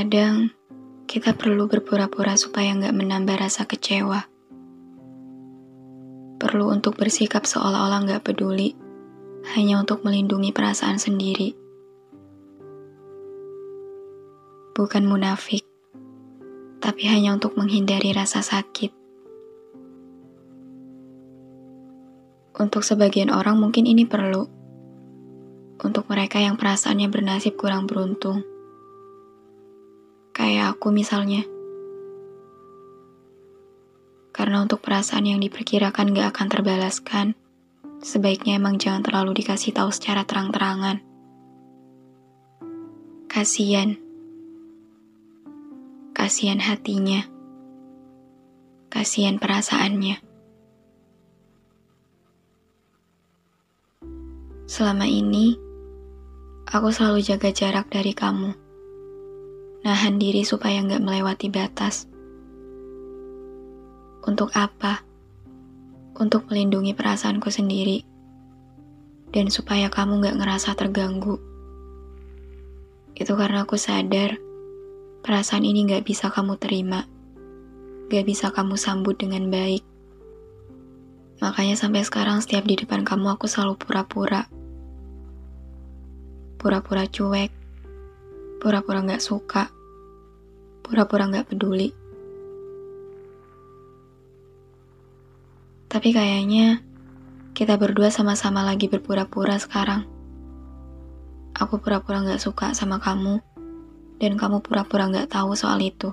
Kadang, kita perlu berpura-pura supaya nggak menambah rasa kecewa. Perlu untuk bersikap seolah-olah nggak peduli, hanya untuk melindungi perasaan sendiri. Bukan munafik, tapi hanya untuk menghindari rasa sakit. Untuk sebagian orang mungkin ini perlu. Untuk mereka yang perasaannya bernasib kurang beruntung. Aku misalnya. Karena untuk perasaan yang diperkirakan gak akan terbalaskan, sebaiknya emang jangan terlalu dikasih tahu secara terang-terangan. Kasian. Kasian hatinya. Kasian perasaannya. Selama ini, aku selalu jaga jarak dari kamu. Nahan diri supaya nggak melewati batas. Untuk apa? Untuk melindungi perasaanku sendiri. Dan supaya kamu nggak ngerasa terganggu. Itu karena aku sadar, perasaan ini nggak bisa kamu terima. Gak bisa kamu sambut dengan baik. Makanya sampai sekarang setiap di depan kamu aku selalu pura-pura pura-pura cuek, pura-pura gak suka, pura-pura gak peduli. Tapi kayaknya kita berdua sama-sama lagi berpura-pura sekarang. Aku pura-pura gak suka sama kamu, dan kamu pura-pura gak tahu soal itu.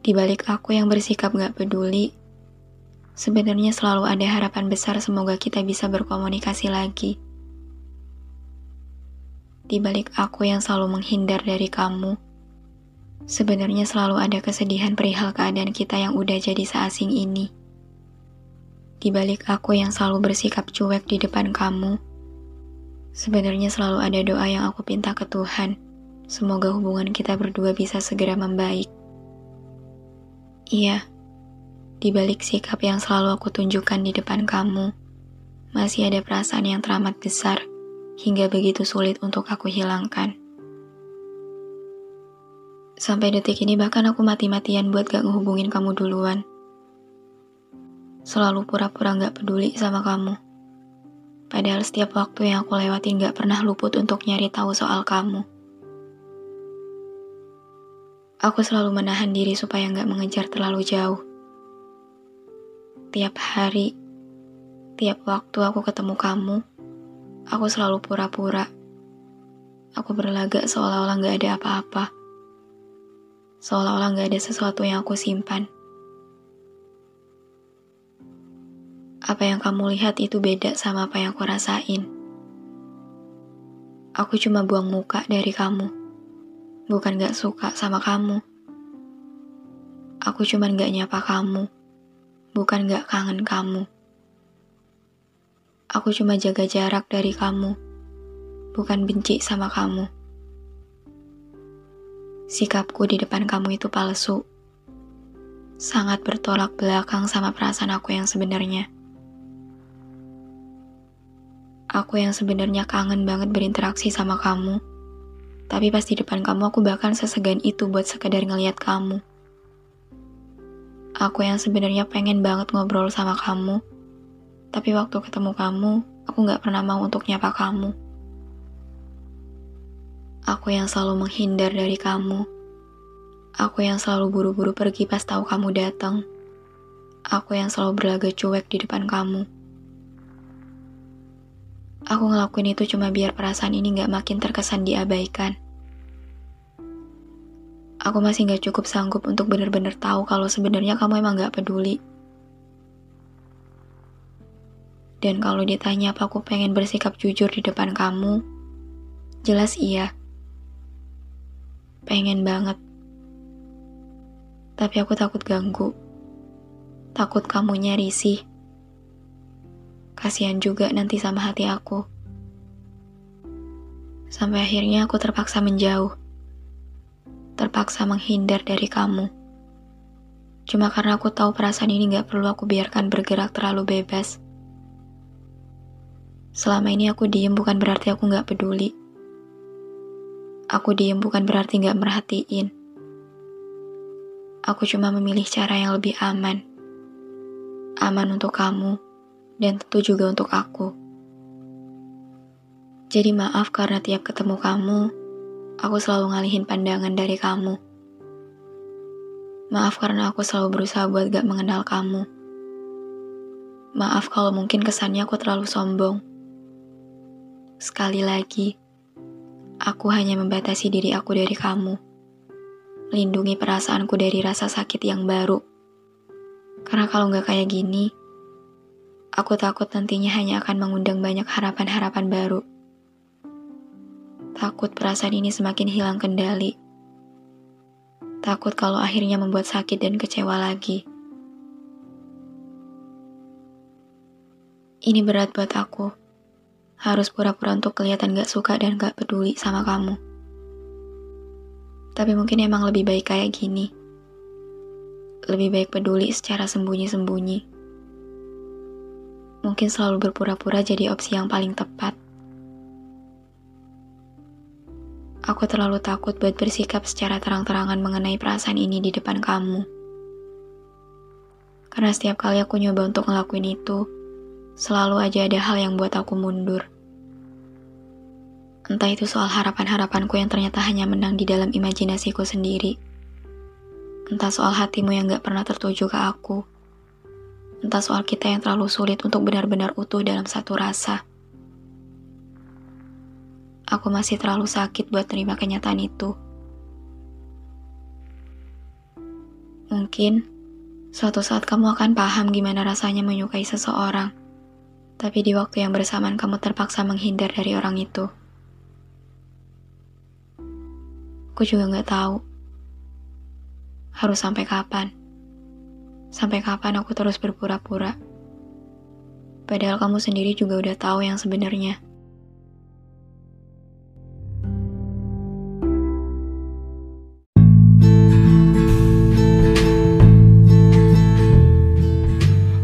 Di balik aku yang bersikap gak peduli, sebenarnya selalu ada harapan besar semoga kita bisa berkomunikasi lagi di balik aku yang selalu menghindar dari kamu, sebenarnya selalu ada kesedihan perihal keadaan kita yang udah jadi seasing ini. Di balik aku yang selalu bersikap cuek di depan kamu, sebenarnya selalu ada doa yang aku pinta ke Tuhan. Semoga hubungan kita berdua bisa segera membaik. Iya, di balik sikap yang selalu aku tunjukkan di depan kamu, masih ada perasaan yang teramat besar hingga begitu sulit untuk aku hilangkan. Sampai detik ini bahkan aku mati-matian buat gak ngehubungin kamu duluan. Selalu pura-pura gak peduli sama kamu. Padahal setiap waktu yang aku lewatin gak pernah luput untuk nyari tahu soal kamu. Aku selalu menahan diri supaya gak mengejar terlalu jauh. Tiap hari, tiap waktu aku ketemu kamu, Aku selalu pura-pura. Aku berlagak seolah-olah gak ada apa-apa. Seolah-olah gak ada sesuatu yang aku simpan. Apa yang kamu lihat itu beda sama apa yang aku rasain. Aku cuma buang muka dari kamu. Bukan gak suka sama kamu. Aku cuma gak nyapa kamu. Bukan gak kangen kamu. Aku cuma jaga jarak dari kamu, bukan benci sama kamu. Sikapku di depan kamu itu palsu, sangat bertolak belakang sama perasaan aku yang sebenarnya. Aku yang sebenarnya kangen banget berinteraksi sama kamu. Tapi pas di depan kamu aku bahkan sesegan itu buat sekedar ngeliat kamu. Aku yang sebenarnya pengen banget ngobrol sama kamu. Tapi waktu ketemu kamu, aku gak pernah mau untuk nyapa kamu. Aku yang selalu menghindar dari kamu. Aku yang selalu buru-buru pergi pas tahu kamu datang. Aku yang selalu berlaga cuek di depan kamu. Aku ngelakuin itu cuma biar perasaan ini gak makin terkesan diabaikan. Aku masih gak cukup sanggup untuk bener-bener tahu kalau sebenarnya kamu emang gak peduli. Dan kalau ditanya apa aku pengen bersikap jujur di depan kamu, jelas iya. Pengen banget. Tapi aku takut ganggu. Takut kamunya risih. Kasihan juga nanti sama hati aku. Sampai akhirnya aku terpaksa menjauh. Terpaksa menghindar dari kamu. Cuma karena aku tahu perasaan ini gak perlu aku biarkan bergerak terlalu bebas. Selama ini aku diem bukan berarti aku gak peduli. Aku diem bukan berarti gak merhatiin. Aku cuma memilih cara yang lebih aman. Aman untuk kamu dan tentu juga untuk aku. Jadi maaf karena tiap ketemu kamu, aku selalu ngalihin pandangan dari kamu. Maaf karena aku selalu berusaha buat gak mengenal kamu. Maaf kalau mungkin kesannya aku terlalu sombong. Sekali lagi, aku hanya membatasi diri aku dari kamu. Lindungi perasaanku dari rasa sakit yang baru. Karena kalau nggak kayak gini, Aku takut nantinya hanya akan mengundang banyak harapan-harapan baru. Takut perasaan ini semakin hilang kendali. Takut kalau akhirnya membuat sakit dan kecewa lagi. Ini berat buat aku. Harus pura-pura untuk kelihatan gak suka dan gak peduli sama kamu. Tapi mungkin emang lebih baik kayak gini. Lebih baik peduli secara sembunyi-sembunyi mungkin selalu berpura-pura jadi opsi yang paling tepat. Aku terlalu takut buat bersikap secara terang-terangan mengenai perasaan ini di depan kamu. Karena setiap kali aku nyoba untuk ngelakuin itu, selalu aja ada hal yang buat aku mundur. Entah itu soal harapan-harapanku yang ternyata hanya menang di dalam imajinasiku sendiri. Entah soal hatimu yang gak pernah tertuju ke aku entah soal kita yang terlalu sulit untuk benar-benar utuh dalam satu rasa. Aku masih terlalu sakit buat terima kenyataan itu. Mungkin suatu saat kamu akan paham gimana rasanya menyukai seseorang, tapi di waktu yang bersamaan kamu terpaksa menghindar dari orang itu. Aku juga gak tahu harus sampai kapan. Sampai kapan aku terus berpura-pura? Padahal kamu sendiri juga udah tahu yang sebenarnya.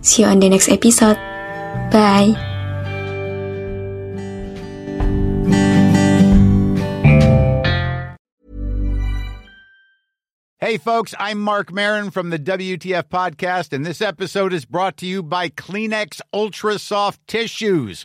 See you on the next episode. Bye. Hey, folks, I'm Mark Marin from the WTF Podcast, and this episode is brought to you by Kleenex Ultra Soft Tissues